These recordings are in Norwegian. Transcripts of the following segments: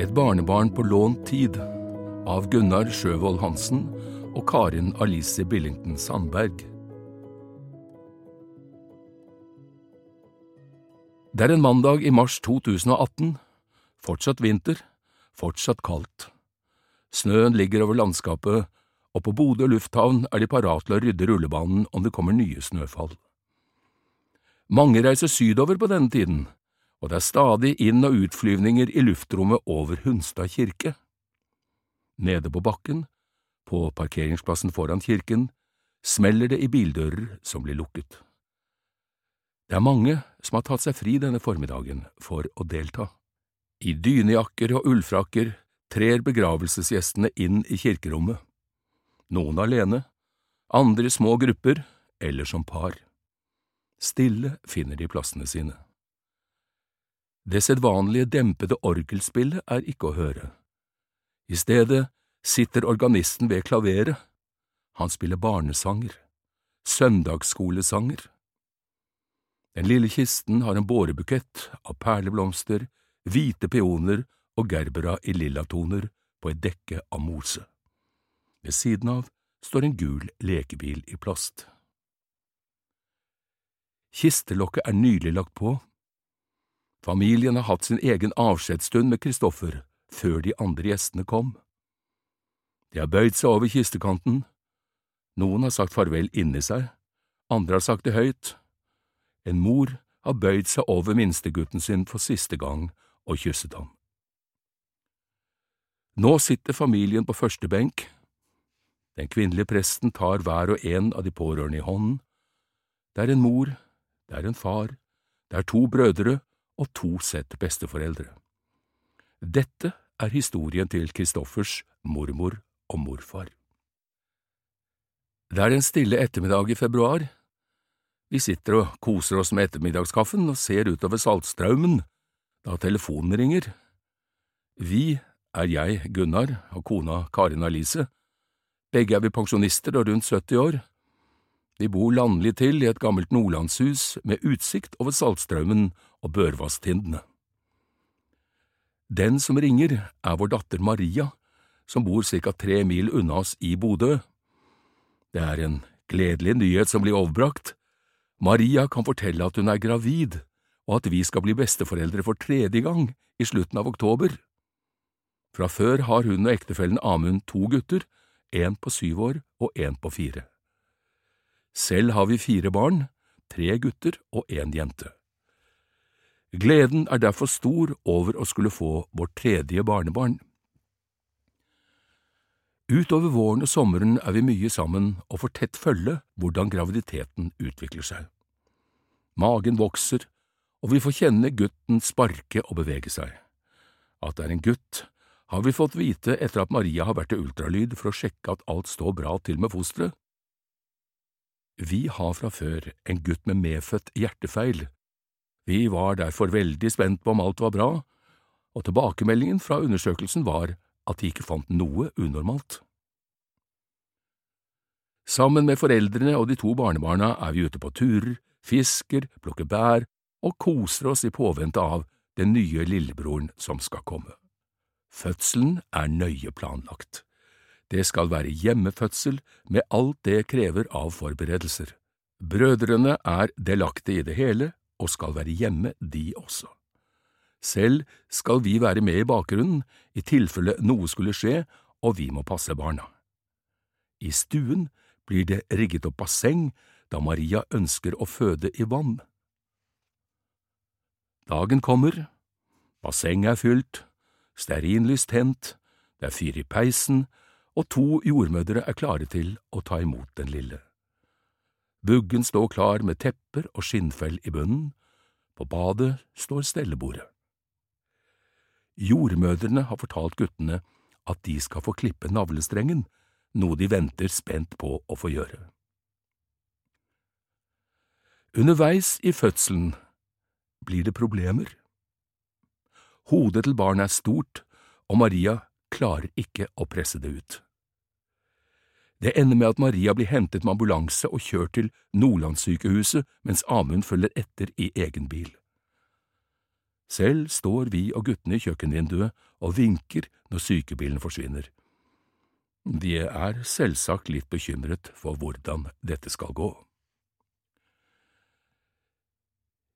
Et barnebarn på lånt tid av Gunnar Sjøvold Hansen og Karin Alice Billington Sandberg. Det er en mandag i mars 2018. Fortsatt vinter, fortsatt kaldt. Snøen ligger over landskapet, og på Bodø lufthavn er de parat til å rydde rullebanen om det kommer nye snøfall. Mange reiser sydover på denne tiden, og det er stadig inn- og utflyvninger i luftrommet over Hunstad kirke. Nede på bakken, på parkeringsplassen foran kirken, smeller det i bildører som blir lukket. Det er mange som har tatt seg fri denne formiddagen for å delta. I dynejakker og ullfrakker trer begravelsesgjestene inn i kirkerommet. Noen alene, andre i små grupper eller som par. Stille finner de plassene sine. Det sedvanlige dempede orgelspillet er ikke å høre. I stedet sitter organisten ved klaveret. Han spiller barnesanger, søndagsskolesanger. Den lille kisten har en bårebukett av perleblomster, hvite peoner og gerbera i lillatoner på et dekke av mose. Ved siden av står en gul lekebil i plast. Kistelokket er nylig lagt på. Familien har hatt sin egen avskjedsstund med Kristoffer før de andre gjestene kom. De har bøyd seg over kistekanten. Noen har sagt farvel inni seg, andre har sagt det høyt. En mor har bøyd seg over minstegutten sin for siste gang og kysset ham. Nå sitter familien på første benk. Den kvinnelige presten tar hver og en av de pårørende i hånden. Det er en mor, det er en far, det er to brødre og to sett besteforeldre. Dette er historien til Kristoffers mormor og morfar. Det er en stille ettermiddag i februar. Vi sitter og koser oss med ettermiddagskaffen og ser utover Saltstraumen da telefonen ringer. Vi er jeg, Gunnar, og kona Karin Alice. Begge er vi pensjonister og rundt 70 år. Vi bor landlig til i et gammelt nordlandshus med utsikt over Saltstraumen og Børvasstindene. Den som ringer, er vår datter Maria, som bor ca tre mil unna oss i Bodø. Det er en gledelig nyhet som blir overbrakt. Maria kan fortelle at hun er gravid, og at vi skal bli besteforeldre for tredje gang i slutten av oktober. Fra før har hun og ektefellen Amund to gutter, en på syv år og en på fire. Selv har vi fire barn, tre gutter og en jente. Gleden er derfor stor over å skulle få vårt tredje barnebarn. Utover våren og sommeren er vi mye sammen og får tett følge hvordan graviditeten utvikler seg. Magen vokser, og vi får kjenne gutten sparke og bevege seg. At det er en gutt, har vi fått vite etter at Maria har vært til ultralyd for å sjekke at alt står bra til med fosteret. Vi har fra før en gutt med medfødt hjertefeil. Vi var derfor veldig spent på om alt var bra, og tilbakemeldingen fra undersøkelsen var at de ikke fant noe unormalt. Sammen med foreldrene og de to barnebarna er vi ute på turer, fisker, plukker bær og koser oss i påvente av den nye lillebroren som skal komme. Fødselen er nøye planlagt. Det skal være hjemmefødsel med alt det krever av forberedelser. Brødrene er delaktige i det hele og skal være hjemme, de også. Selv skal vi være med i bakgrunnen i tilfelle noe skulle skje og vi må passe barna. I stuen blir det rigget opp basseng da Maria ønsker å føde i vann. Dagen kommer, bassenget er fylt, stearinlys tent, det er fyr i peisen, og to jordmødre er klare til å ta imot den lille. Buggen står klar med tepper og skinnfell i bunnen, på badet står stellebordet. Jordmødrene har fortalt guttene at de skal få klippe navlestrengen, noe de venter spent på å få gjøre. Underveis i fødselen blir det problemer. Hodet til barnet er stort, og Maria klarer ikke å presse det ut. Det ender med at Maria blir hentet med ambulanse og kjørt til Nordlandssykehuset, mens Amund følger etter i egen bil. Selv står vi og guttene i kjøkkenvinduet og vinker når sykebilen forsvinner. De er selvsagt litt bekymret for hvordan dette skal gå.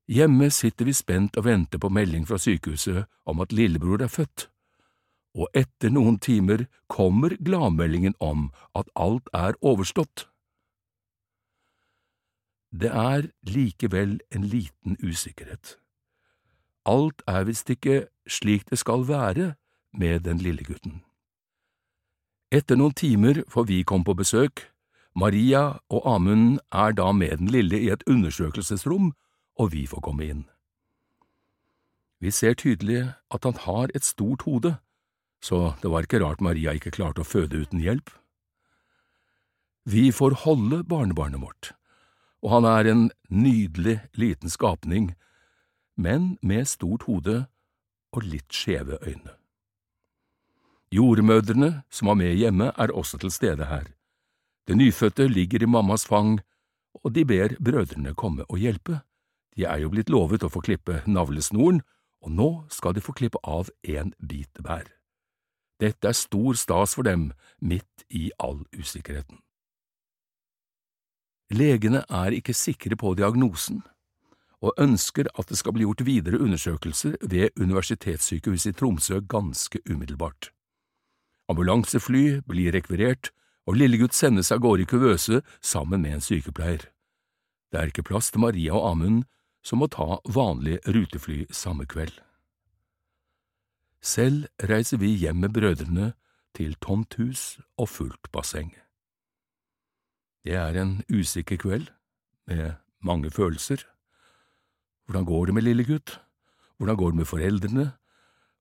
Hjemme sitter vi spent og venter på melding fra sykehuset om at lillebror er født og etter noen timer kommer gladmeldingen om at alt er overstått. Det er likevel en liten usikkerhet. Alt er visst ikke slik det skal være med den lille gutten. Etter noen timer får vi komme på besøk. Maria og Amund er da med den lille i et undersøkelsesrom, og vi får komme inn. Vi ser tydelig at han har et stort hode, så det var ikke rart Maria ikke klarte å føde uten hjelp. Vi får holde barnebarnet vårt, og han er en nydelig liten skapning, men med stort hode og litt skjeve øyne. Jordmødrene som var med hjemme, er også til stede her. Det nyfødte ligger i mammas fang, og de ber brødrene komme og hjelpe. De er jo blitt lovet å få klippe navlesnoren, og nå skal de få klippe av en bit hver. Dette er stor stas for dem, midt i all usikkerheten. Legene er ikke sikre på diagnosen, og ønsker at det skal bli gjort videre undersøkelser ved Universitetssykehuset i Tromsø ganske umiddelbart. Ambulansefly blir rekvirert, og lillegutt sendes av gårde i kuvøse sammen med en sykepleier. Det er ikke plass til Maria og Amund, som å ta vanlig rutefly samme kveld. Selv reiser vi hjem med brødrene til tomt hus og fullt basseng. Det er en usikker kveld, med mange følelser. Hvordan går det med lille gutt? Hvordan går det med foreldrene?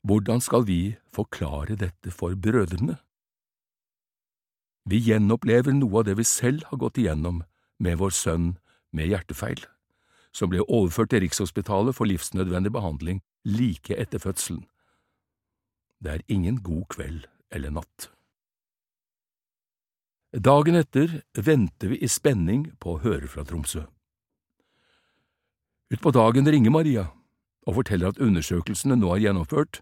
Hvordan skal vi forklare dette for brødrene? Vi gjenopplever noe av det vi selv har gått igjennom med vår sønn med hjertefeil, som ble overført til Rikshospitalet for livsnødvendig behandling like etter fødselen. Det er ingen god kveld eller natt. Dagen etter venter vi i spenning på å høre fra Tromsø. Utpå dagen ringer Maria og forteller at undersøkelsene nå er gjennomført,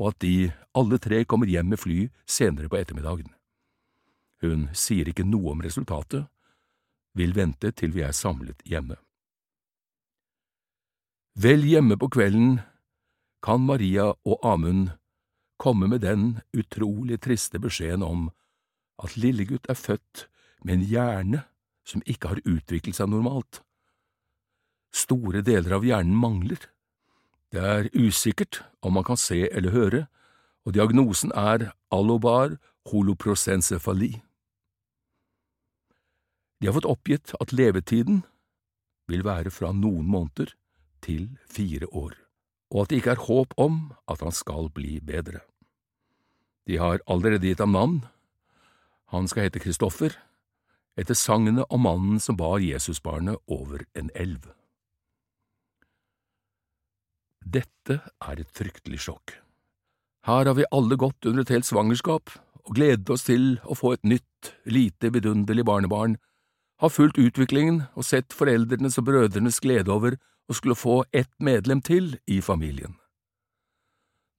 og at de alle tre kommer hjem med fly senere på ettermiddagen. Hun sier ikke noe om resultatet, vil vente til vi er samlet hjemme. Vel hjemme på kvelden kan Maria og Amund komme med den utrolig triste beskjeden om at lillegutt er født med en hjerne som ikke har utviklet seg normalt. Store deler av hjernen mangler. Det er usikkert om man kan se eller høre, og diagnosen er allobar holoprosencefali. De har fått oppgitt at levetiden vil være fra noen måneder til fire år, og at det ikke er håp om at han skal bli bedre. De har allerede gitt ham navn. Han skal hete Kristoffer, etter sagnet om mannen som bar Jesusbarnet over en elv. Dette er et fryktelig sjokk. Her har vi alle gått under et helt svangerskap og gledet oss til å få et nytt, lite vidunderlig barnebarn, har fulgt utviklingen og sett foreldrenes og brødrenes glede over å skulle få ett medlem til i familien.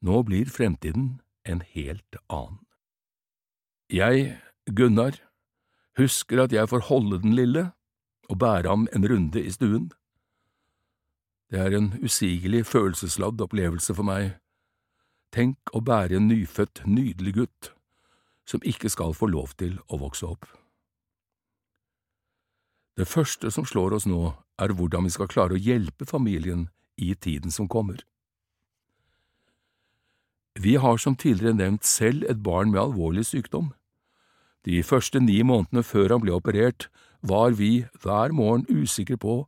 Nå blir fremtiden en helt annen. Jeg, Gunnar, husker at jeg får holde den lille og bære ham en runde i stuen. Det er en usigelig følelsesladd opplevelse for meg. Tenk å bære en nyfødt, nydelig gutt som ikke skal få lov til å vokse opp. Det første som slår oss nå, er hvordan vi skal klare å hjelpe familien i tiden som kommer. Vi har som tidligere nevnt selv et barn med alvorlig sykdom. De første ni månedene før han ble operert, var vi hver morgen usikre på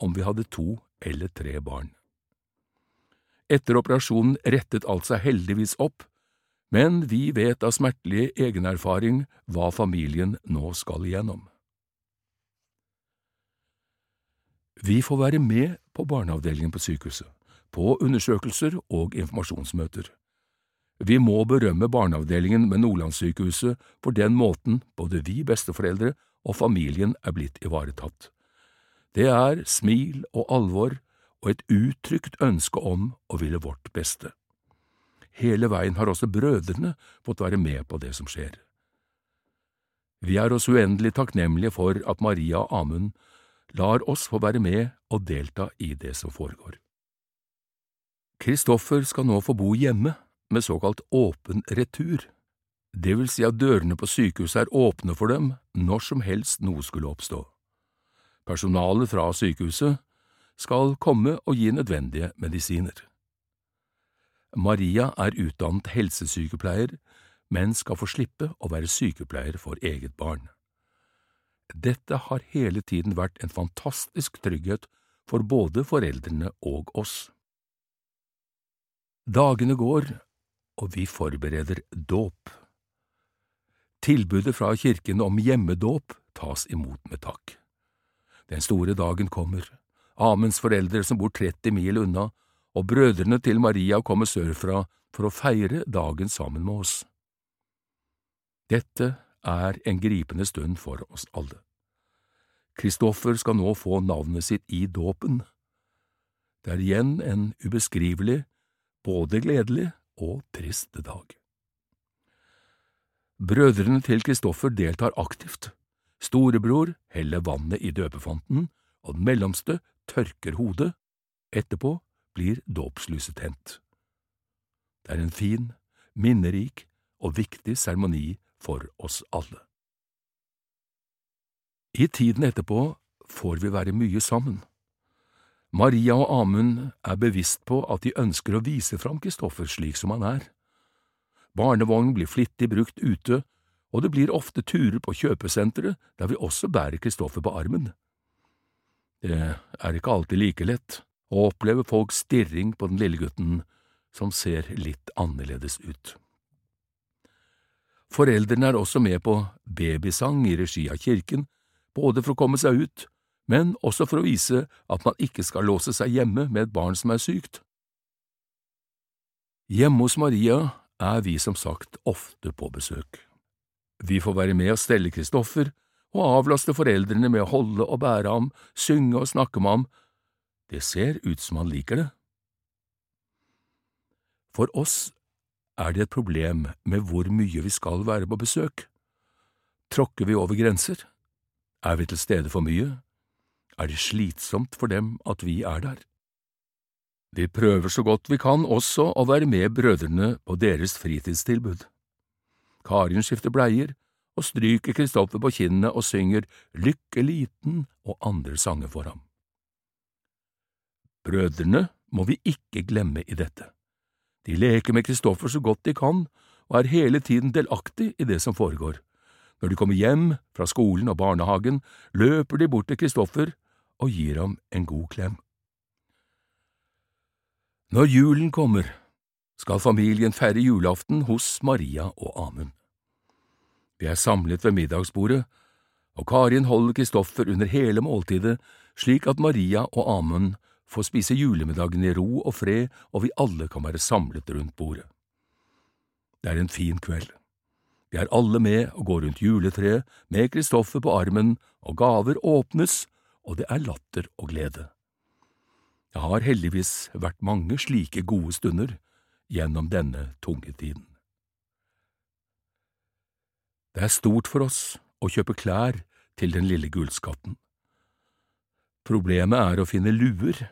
om vi hadde to eller tre barn. Etter operasjonen rettet alt seg heldigvis opp, men vi vet av smertelig egenerfaring hva familien nå skal igjennom. Vi får være med på barneavdelingen på sykehuset, på undersøkelser og informasjonsmøter. Vi må berømme barneavdelingen ved Nordlandssykehuset for den måten både vi besteforeldre og familien er blitt ivaretatt. Det er smil og alvor og et uttrykt ønske om å ville vårt beste. Hele veien har også brødrene fått være med på det som skjer. Vi er oss uendelig takknemlige for at Maria Amund lar oss få være med og delta i det som foregår. Kristoffer skal nå få bo hjemme med såkalt åpen retur. Det vil si at dørene på sykehuset er åpne for dem når som helst noe skulle oppstå. Personalet fra sykehuset skal komme og gi nødvendige medisiner. Maria er utdannet helsesykepleier, men skal få slippe å være sykepleier for eget barn. Dette har hele tiden vært en fantastisk trygghet for både foreldrene og oss. Dagene går, og vi forbereder dåp. Tilbudet fra kirken om hjemmedåp tas imot med takk. Den store dagen kommer, Amunds foreldre som bor 30 mil unna, og brødrene til Maria kommer sørfra for å feire dagen sammen med oss. Dette er en gripende stund for oss alle. Kristoffer skal nå få navnet sitt i dåpen. Det er igjen en ubeskrivelig, både gledelig og trist dag. Brødrene til Kristoffer deltar aktivt. Storebror heller vannet i døpefonten, og den mellomste tørker hodet. Etterpå blir dåpslyset tent. Det er en fin, minnerik og viktig seremoni for oss alle. I tiden etterpå får vi være mye sammen. Maria og Amund er bevisst på at de ønsker å vise fram Kristoffer slik som han er. Barnevogn blir flittig brukt ute, og det blir ofte turer på kjøpesenteret der vi også bærer Kristoffer på armen. Det er ikke alltid like lett å oppleve folks stirring på den lille gutten som ser litt annerledes ut. Foreldrene er også med på babysang i regi av kirken, både for å komme seg ut men også for å vise at man ikke skal låse seg hjemme med et barn som er sykt. Hjemme hos Maria er vi som sagt ofte på besøk. Vi får være med og stelle Kristoffer og avlaste foreldrene med å holde og bære ham, synge og snakke med ham. Det ser ut som han liker det. For oss er det et problem med hvor mye vi skal være på besøk. Tråkker vi over grenser? Er vi til stede for mye? er det slitsomt for dem at vi er der. Vi prøver så godt vi kan også å være med brødrene på deres fritidstilbud. Karin skifter bleier og stryker Kristoffer på kinnet og synger Lykke liten og andre sanger for ham. Brødrene må vi ikke glemme i dette. De leker med Kristoffer så godt de kan og er hele tiden delaktig i det som foregår. Når de kommer hjem fra skolen og barnehagen, løper de bort til Kristoffer og gir ham en god klem. Når julen kommer, skal familien feire julaften hos Maria og Amund. Vi er samlet ved middagsbordet, og Karin holder Kristoffer under hele måltidet slik at Maria og Amund får spise julemiddagen i ro og fred, og vi alle kan være samlet rundt bordet. Det er en fin kveld. Vi er alle med og går rundt juletreet med Kristoffer på armen, og gaver åpnes og det er latter og glede. Det har heldigvis vært mange slike gode stunder gjennom denne tunge tiden. Det er stort for oss å kjøpe klær til den lille gullskatten. Problemet er å finne luer.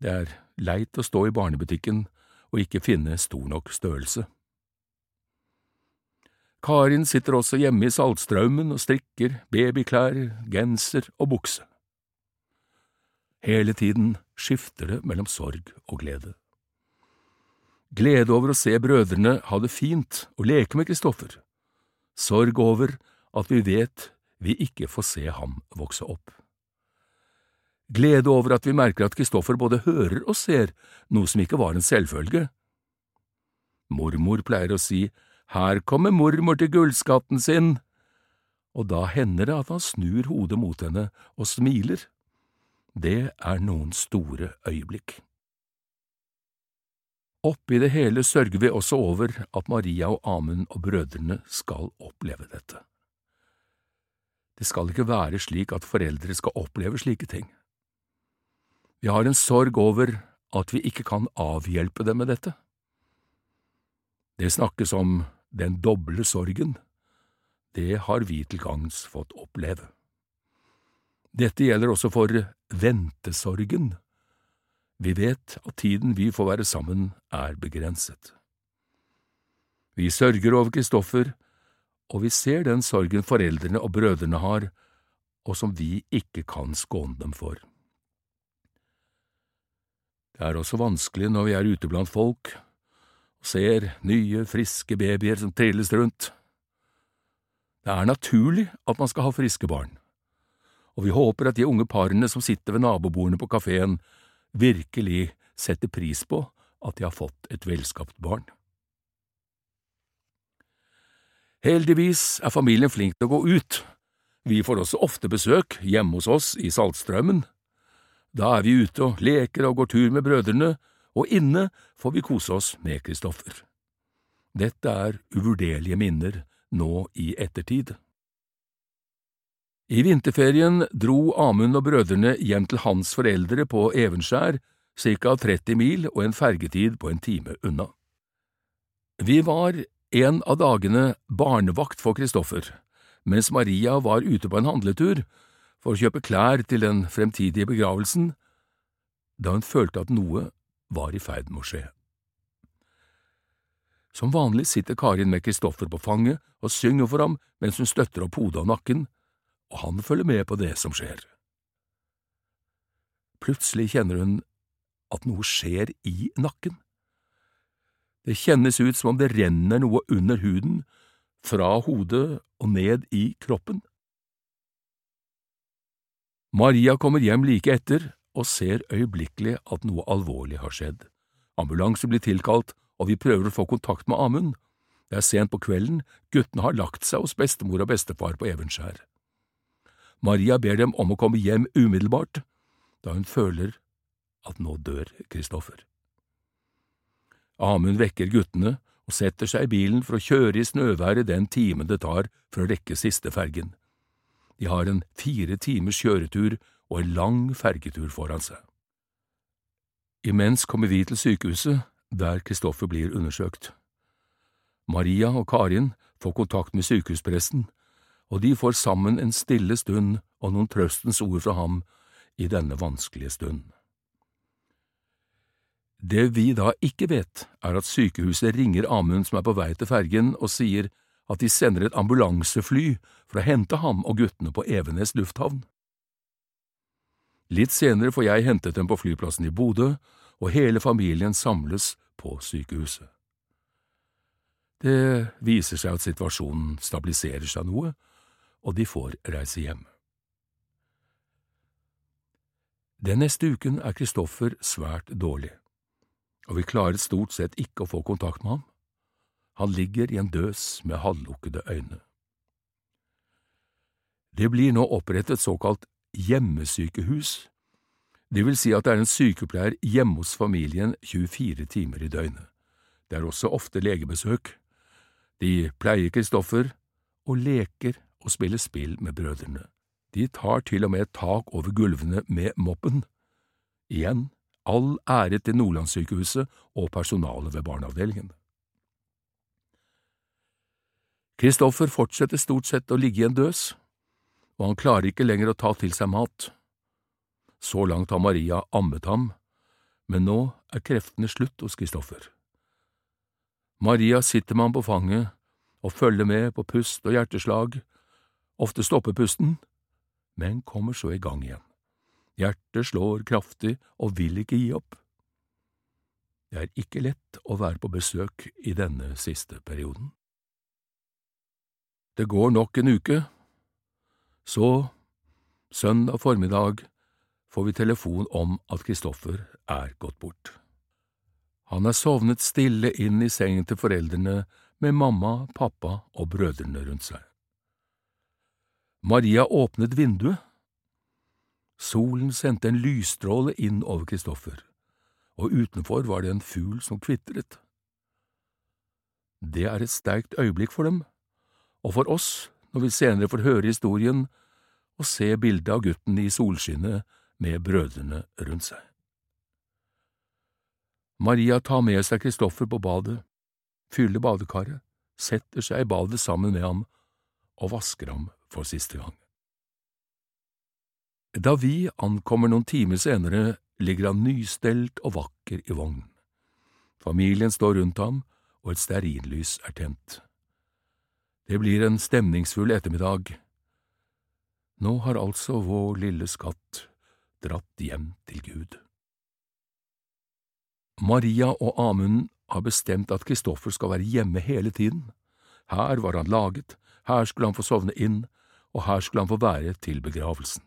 Det er leit å stå i barnebutikken og ikke finne stor nok størrelse. Karin sitter også hjemme i Saltstraumen og strikker babyklær, genser og bukse. Hele tiden skifter det mellom sorg og glede. Glede over å se brødrene ha det fint og leke med Kristoffer. Sorg over at vi vet vi ikke får se ham vokse opp. Glede over at vi merker at Kristoffer både hører og ser noe som ikke var en selvfølge. Mormor pleier å si her kommer mormor til gullskatten sin, og da hender det at han snur hodet mot henne og smiler. Det er noen store øyeblikk. Oppi det hele sørger vi også over at Maria og Amund og brødrene skal oppleve dette. Det skal ikke være slik at foreldre skal oppleve slike ting. Vi har en sorg over at vi ikke kan avhjelpe dem med dette. Det snakkes om den doble sorgen. Det har vi til gangs fått oppleve. Dette gjelder også for ventesorgen. Vi vet at tiden vi får være sammen, er begrenset. Vi sørger over Kristoffer, og vi ser den sorgen foreldrene og brødrene har, og som vi ikke kan skåne dem for. Det er også vanskelig når vi er ute blant folk og ser nye, friske babyer som trilles rundt. Det er naturlig at man skal ha friske barn og vi håper at de unge parene som sitter ved nabobordene på kafeen, virkelig setter pris på at de har fått et velskapt barn. Heldigvis er familien flink til å gå ut. Vi får også ofte besøk hjemme hos oss i Saltstraumen. Da er vi ute og leker og går tur med brødrene, og inne får vi kose oss med Kristoffer. Dette er uvurderlige minner nå i ettertid. I vinterferien dro Amund og brødrene hjem til hans foreldre på Evenskjær, ca 30 mil og en fergetid på en time unna. Vi var en av dagene barnevakt for Kristoffer, mens Maria var ute på en handletur for å kjøpe klær til den fremtidige begravelsen, da hun følte at noe var i ferd med å skje. Som vanlig sitter Karin med Kristoffer på fanget og synger for ham mens hun støtter opp hodet og nakken og han følger med på det som skjer. Plutselig kjenner hun at noe skjer i nakken. Det kjennes ut som om det renner noe under huden, fra hodet og ned i kroppen. Maria kommer hjem like etter og ser øyeblikkelig at noe alvorlig har skjedd. Ambulanse blir tilkalt, og vi prøver å få kontakt med Amund. Det er sent på kvelden, guttene har lagt seg hos bestemor og bestefar på Evenskjær. Maria ber dem om å komme hjem umiddelbart, da hun føler at nå dør Kristoffer. Amund vekker guttene og setter seg i bilen for å kjøre i snøværet den timen det tar for å rekke siste fergen. De har en fire timers kjøretur og en lang fergetur foran seg. Imens kommer vi til sykehuset, der Kristoffer blir undersøkt. Maria og Karin får kontakt med sykehuspresten og de får sammen en stille stund og noen trøstens ord fra ham i denne vanskelige stund. Det vi da ikke vet, er at sykehuset ringer Amund som er på vei til fergen, og sier at de sender et ambulansefly for å hente ham og guttene på Evenes lufthavn. Litt senere får jeg hentet dem på flyplassen i Bodø, og hele familien samles på sykehuset. Det viser seg at situasjonen stabiliserer seg noe, og de får reise hjem. Den neste uken er Kristoffer svært dårlig, og vi klarer stort sett ikke å få kontakt med ham. Han ligger i en døs med halvlukkede øyne. Det blir nå opprettet såkalt hjemmesykehus, det vil si at det er en sykepleier hjemme hos familien 24 timer i døgnet. Det er også ofte legebesøk. De pleier Kristoffer og leker og spiller spill med brødrene. De tar til og med tak over gulvene med moppen. Igjen all ære til Nordlandssykehuset og personalet ved barneavdelingen. Kristoffer fortsetter stort sett å ligge i en døs, og han klarer ikke lenger å ta til seg mat. Så langt har Maria ammet ham, men nå er kreftene slutt hos Kristoffer. Maria sitter med ham på fanget og følger med på pust og hjerteslag Ofte stopper pusten, men kommer så i gang igjen. Hjertet slår kraftig og vil ikke gi opp. Det er ikke lett å være på besøk i denne siste perioden. Det går nok en uke. Så, søndag formiddag, får vi telefon om at Kristoffer er gått bort. Han er sovnet stille inn i sengen til foreldrene med mamma, pappa og brødrene rundt seg. Maria åpnet vinduet. Solen sendte en lysstråle inn over Kristoffer, og utenfor var det en fugl som kvitret. Det er et sterkt øyeblikk for dem, og for oss når vi senere får høre historien og se bildet av gutten i solskinnet med brødrene rundt seg. Maria tar med seg Kristoffer på badet, fyller badekaret, setter seg i badet sammen med ham og vasker ham for siste gang. Da vi ankommer noen timer senere, ligger han nystelt og vakker i vognen. Familien står rundt ham, og et stearinlys er tent. Det blir en stemningsfull ettermiddag. Nå har altså vår lille skatt dratt hjem til Gud. Maria og Amund har bestemt at Kristoffer skal være hjemme hele tiden. Her var han laget, her skulle han få sovne inn, og her skulle han få være til begravelsen.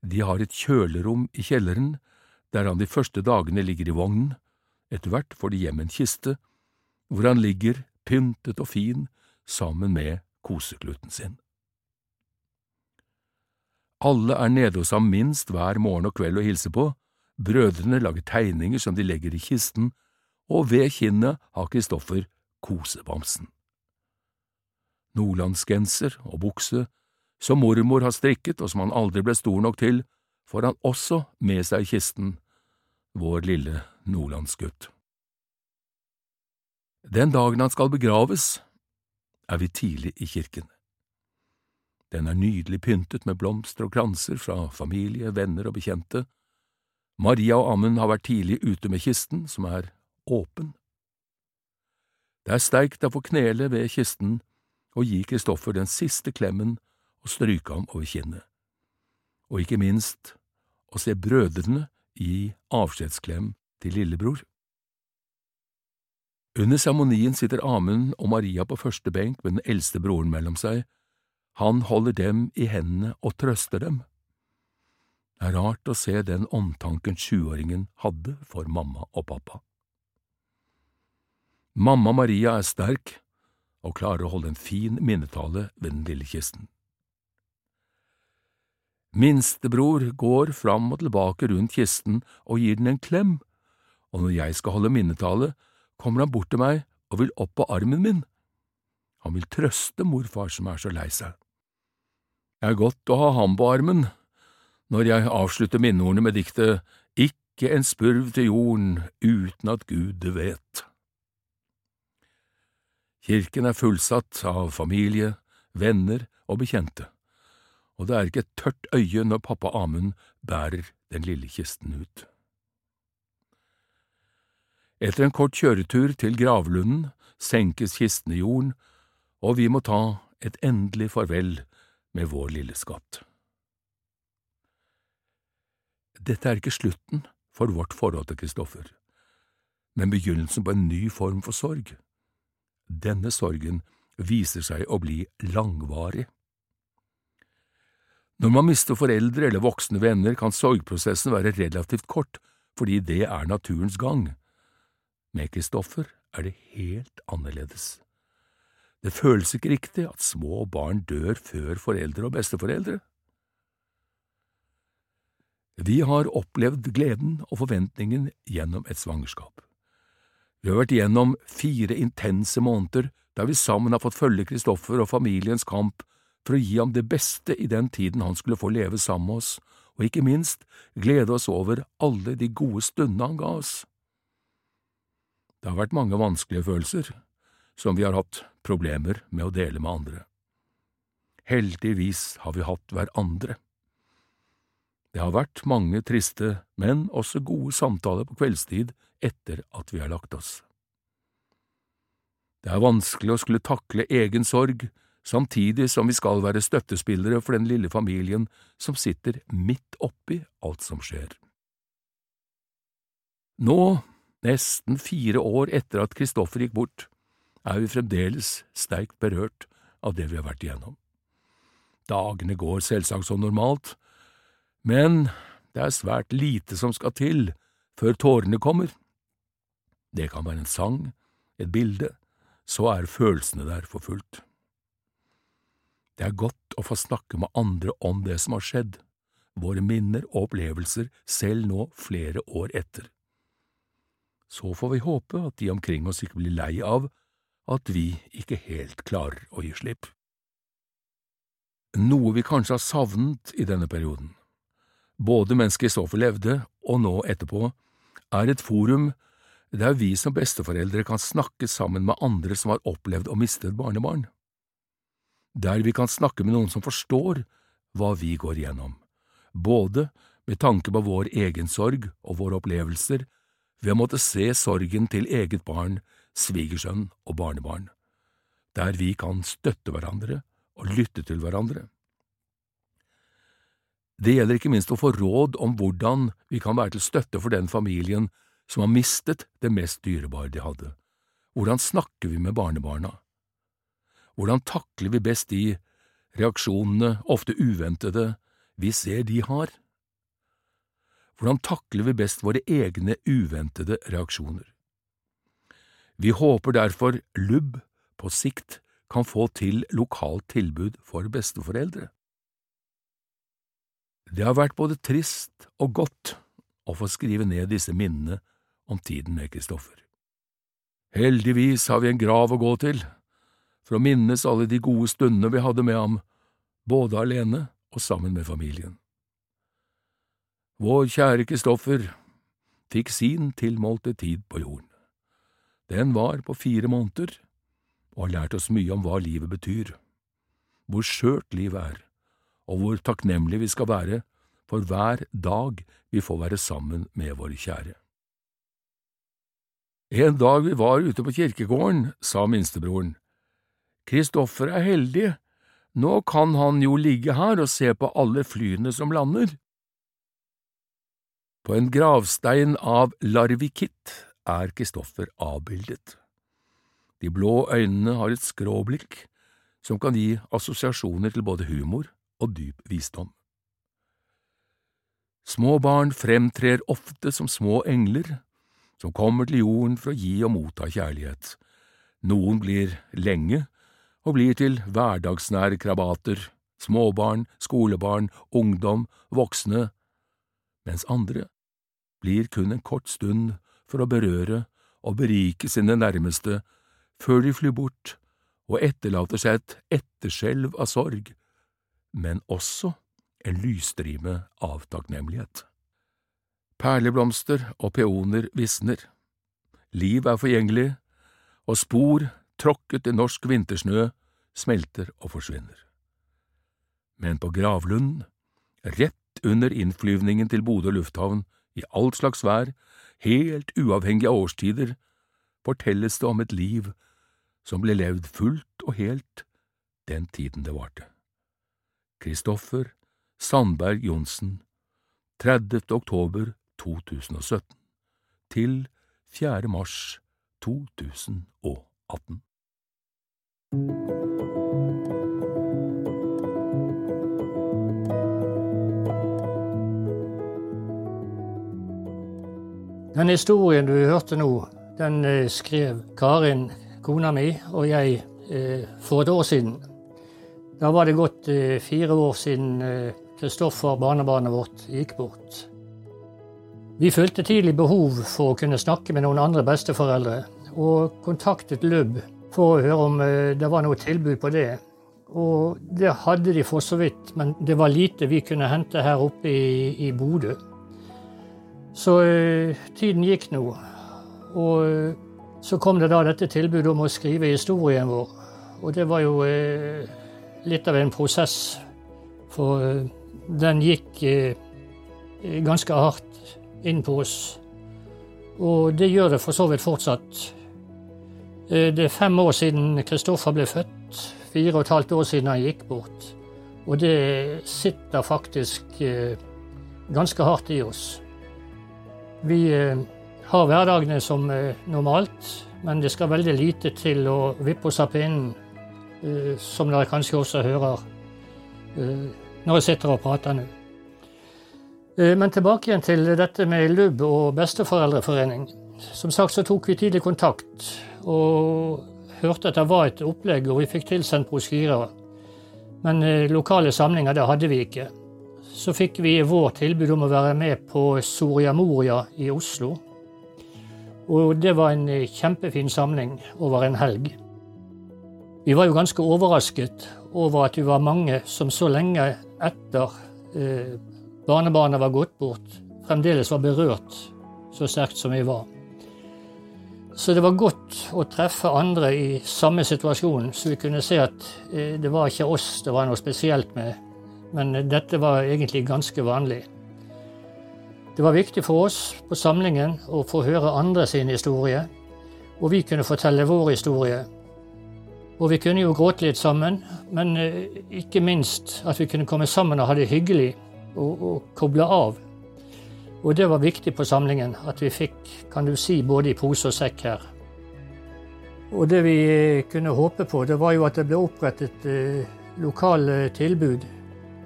De har et kjølerom i kjelleren, der han de første dagene ligger i vognen, etter hvert får de hjem en kiste, hvor han ligger pyntet og fin sammen med koseklutten sin. Alle er nede hos ham minst hver morgen og kveld å hilse på, brødrene lager tegninger som de legger i kisten, og ved kinnet har Kristoffer kosebamsen. Nordlandsgenser og bukse, som mormor har strikket og som han aldri ble stor nok til, får han også med seg i kisten, vår lille nordlandsgutt. Den dagen han skal begraves, er vi tidlig i kirken. Den er nydelig pyntet med blomster og kranser fra familie, venner og bekjente. Maria og Amund har vært tidlig ute med kisten, som er åpen. Det er sterkt å få knele ved kisten og gi Kristoffer den siste klemmen og stryke ham over kinnet, og ikke minst å se brødrene gi avskjedsklem til lillebror. Under seremonien sitter Amund og Maria på første benk med den eldste broren mellom seg. Han holder dem i hendene og trøster dem. Det er rart å se den omtanken sjuåringen hadde for mamma og pappa. Mamma Maria er sterk og klarer å holde en fin minnetale ved den lille kisten. Minstebror går fram og tilbake rundt kisten og gir den en klem, og når jeg skal holde minnetale, kommer han bort til meg og vil opp på armen min. Han vil trøste morfar som er så lei seg. Det er godt å ha ham på armen når jeg avslutter minneordene med diktet Ikke en spurv til jorden uten at Gud det vet. Kirken er fullsatt av familie, venner og bekjente, og det er ikke et tørt øye når pappa Amund bærer den lille kisten ut. Etter en kort kjøretur til gravlunden senkes kisten i jorden, og vi må ta et endelig farvel med vår lille skatt. Dette er ikke slutten for vårt forhold til Kristoffer, men begynnelsen på en ny form for sorg. Denne sorgen viser seg å bli langvarig. Når man mister foreldre eller voksne venner, kan sorgprosessen være relativt kort, fordi det er naturens gang. Med Kristoffer er det helt annerledes. Det føles ikke riktig at små barn dør før foreldre og besteforeldre. Vi har opplevd gleden og forventningen gjennom et svangerskap. Vi har vært gjennom fire intense måneder der vi sammen har fått følge Kristoffer og familiens kamp for å gi ham det beste i den tiden han skulle få leve sammen med oss, og ikke minst glede oss over alle de gode stundene han ga oss. Det har vært mange vanskelige følelser, som vi har hatt problemer med å dele med andre. Heldigvis har vi hatt hverandre. Det har vært mange triste, men også gode samtaler på kveldstid etter at vi har lagt oss. Det er vanskelig å skulle takle egen sorg, samtidig som vi skal være støttespillere for den lille familien som sitter midt oppi alt som skjer. Nå Nesten fire år etter at Kristoffer gikk bort, er vi fremdeles sterkt berørt av det vi har vært igjennom. Dagene går selvsagt som normalt, men det er svært lite som skal til før tårene kommer. Det kan være en sang, et bilde, så er følelsene der for fullt. Det er godt å få snakke med andre om det som har skjedd, våre minner og opplevelser selv nå flere år etter. Så får vi håpe at de omkring oss ikke blir lei av at vi ikke helt klarer å gi slipp. Noe vi kanskje har savnet i denne perioden, både mens Kristoffer levde og nå etterpå, er et forum der vi som besteforeldre kan snakke sammen med andre som har opplevd å miste et barnebarn, der vi kan snakke med noen som forstår hva vi går igjennom, både med tanke på vår egen sorg og våre opplevelser ved å måtte se sorgen til eget barn, svigersønn og barnebarn, der vi kan støtte hverandre og lytte til hverandre. Det gjelder ikke minst å få råd om hvordan vi kan være til støtte for den familien som har mistet det mest dyrebare de hadde. Hvordan snakker vi med barnebarna? Hvordan takler vi best de reaksjonene, ofte uventede, vi ser de har? Hvordan takler vi best våre egne uventede reaksjoner? Vi håper derfor LUB på sikt kan få til lokalt tilbud for besteforeldre. Det har vært både trist og godt å få skrive ned disse minnene om tiden med Kristoffer. Heldigvis har vi en grav å gå til, for å minnes alle de gode stundene vi hadde med ham, både alene og sammen med familien. Vår kjære Kristoffer fikk sin tilmålte tid på jorden. Den var på fire måneder, og har lært oss mye om hva livet betyr, hvor skjørt livet er, og hvor takknemlige vi skal være for hver dag vi får være sammen med våre kjære. En dag vi var ute på kirkegården, sa minstebroren, Kristoffer er heldig, nå kan han jo ligge her og se på alle flyene som lander. På en gravstein av larvikitt er Kristoffer avbildet. De blå øynene har et skråblikk som kan gi assosiasjoner til både humor og dyp visdom. Små barn fremtrer ofte som små engler som kommer til jorden for å gi og motta kjærlighet. Noen blir lenge og blir til hverdagsnære krabater, småbarn, skolebarn, ungdom, voksne, mens andre blir kun en kort stund for å berøre og berike sine nærmeste før de flyr bort og etterlater seg et etterskjelv av sorg, men også en lysstrime av takknemlighet. Perleblomster og peoner visner. Liv er forgjengelig, og spor tråkket i norsk vintersnø smelter og forsvinner. Men på Gravlund, rett under innflyvningen til Bodø lufthavn, i all slags vær, helt uavhengig av årstider, fortelles det om et liv som ble levd fullt og helt den tiden det varte. Kristoffer Sandberg Johnsen, 30. oktober 2017 til 4. mars 2018. Den historien du hørte nå, den eh, skrev Karin, kona mi, og jeg eh, for et år siden. Da var det gått eh, fire år siden Kristoffer, barnebarnet vårt, gikk bort. Vi følte tidlig behov for å kunne snakke med noen andre besteforeldre, og kontaktet LUB for å høre om det var noe tilbud på det. Og det hadde de for så vidt, men det var lite vi kunne hente her oppe i, i Bodø. Så uh, tiden gikk nå. Og uh, så kom det da dette tilbudet om å skrive historien vår. Og det var jo uh, litt av en prosess, for den gikk ganske hardt inn på oss. Og det gjør det for så vidt fortsatt. Eh, det er fem år siden Kristoffer ble født. Fire og et halvt år siden han gikk bort. Og det sitter faktisk eh, ganske hardt i oss. Vi eh, har hverdagene som normalt, men det skal veldig lite til å vippe oss av pinnen, som dere kanskje også hører når jeg sitter og prater nå. Eh, men tilbake igjen til dette med LUB og besteforeldreforening. Som sagt så tok vi tidlig kontakt og hørte at det var et opplegg, og vi fikk tilsendt brosjyrer. Men eh, lokale samlinger det hadde vi ikke. Så fikk vi vår tilbud om å være med på Soria Moria i Oslo. Og det var en kjempefin samling over en helg. Vi var jo ganske overrasket over at vi var mange som så lenge etter eh, barnebarnet var gått bort, fremdeles var berørt så sterkt som vi var. Så det var godt å treffe andre i samme situasjon, så vi kunne se at eh, det var ikke oss det var noe spesielt med, men dette var egentlig ganske vanlig. Det var viktig for oss på samlingen å få høre andre sin historie, og vi kunne fortelle vår historie og vi kunne jo gråte litt sammen, men eh, ikke minst at vi kunne komme sammen og ha det hyggelig og, og koble av. Og det var viktig på samlingen, at vi fikk, kan du si, både i pose og sekk her. Og det vi kunne håpe på, det var jo at det ble opprettet eh, lokale tilbud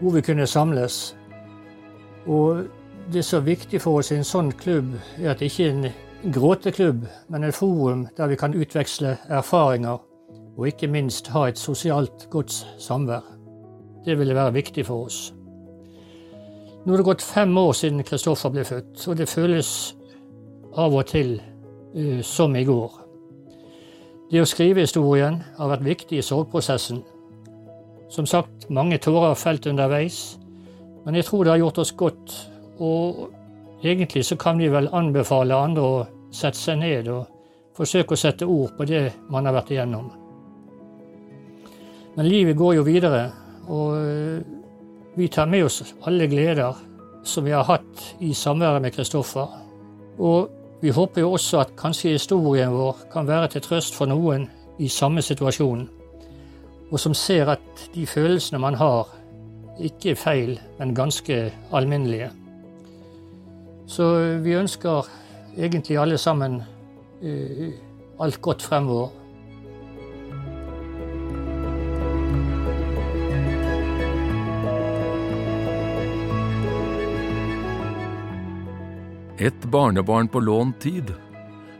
hvor vi kunne samles. Og det som er viktig for oss i en sånn klubb, er at det ikke er en gråteklubb, men et forum der vi kan utveksle erfaringer og ikke minst ha et sosialt godt samvær. Det ville være viktig for oss. Nå er det gått fem år siden Kristoffer ble født, og det føles av og til uh, som i går. Det å skrive historien har vært viktig i sorgprosessen. Som sagt, mange tårer felt underveis, men jeg tror det har gjort oss godt. Og egentlig så kan vi vel anbefale andre å sette seg ned og forsøke å sette ord på det man har vært igjennom. Men livet går jo videre, og eh, vi tar med oss alle gleder som vi har hatt i samværet med Kristoffer. Og vi håper jo også at kanskje historien vår kan være til trøst for noen i samme situasjon, og som ser at de følelsene man har, ikke er feil, men ganske alminnelige. Så vi ønsker egentlig alle sammen uh, alt godt fremover. Et barnebarn på lånt tid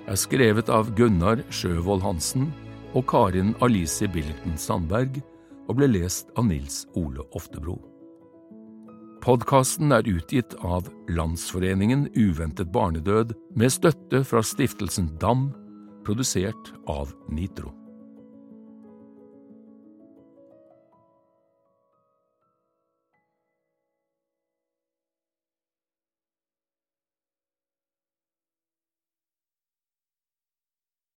er skrevet av Gunnar Sjøvold Hansen og Karin Alice Billington Sandberg og ble lest av Nils Ole Oftebro. Podkasten er utgitt av Landsforeningen uventet barnedød med støtte fra stiftelsen DAM, produsert av Nitro.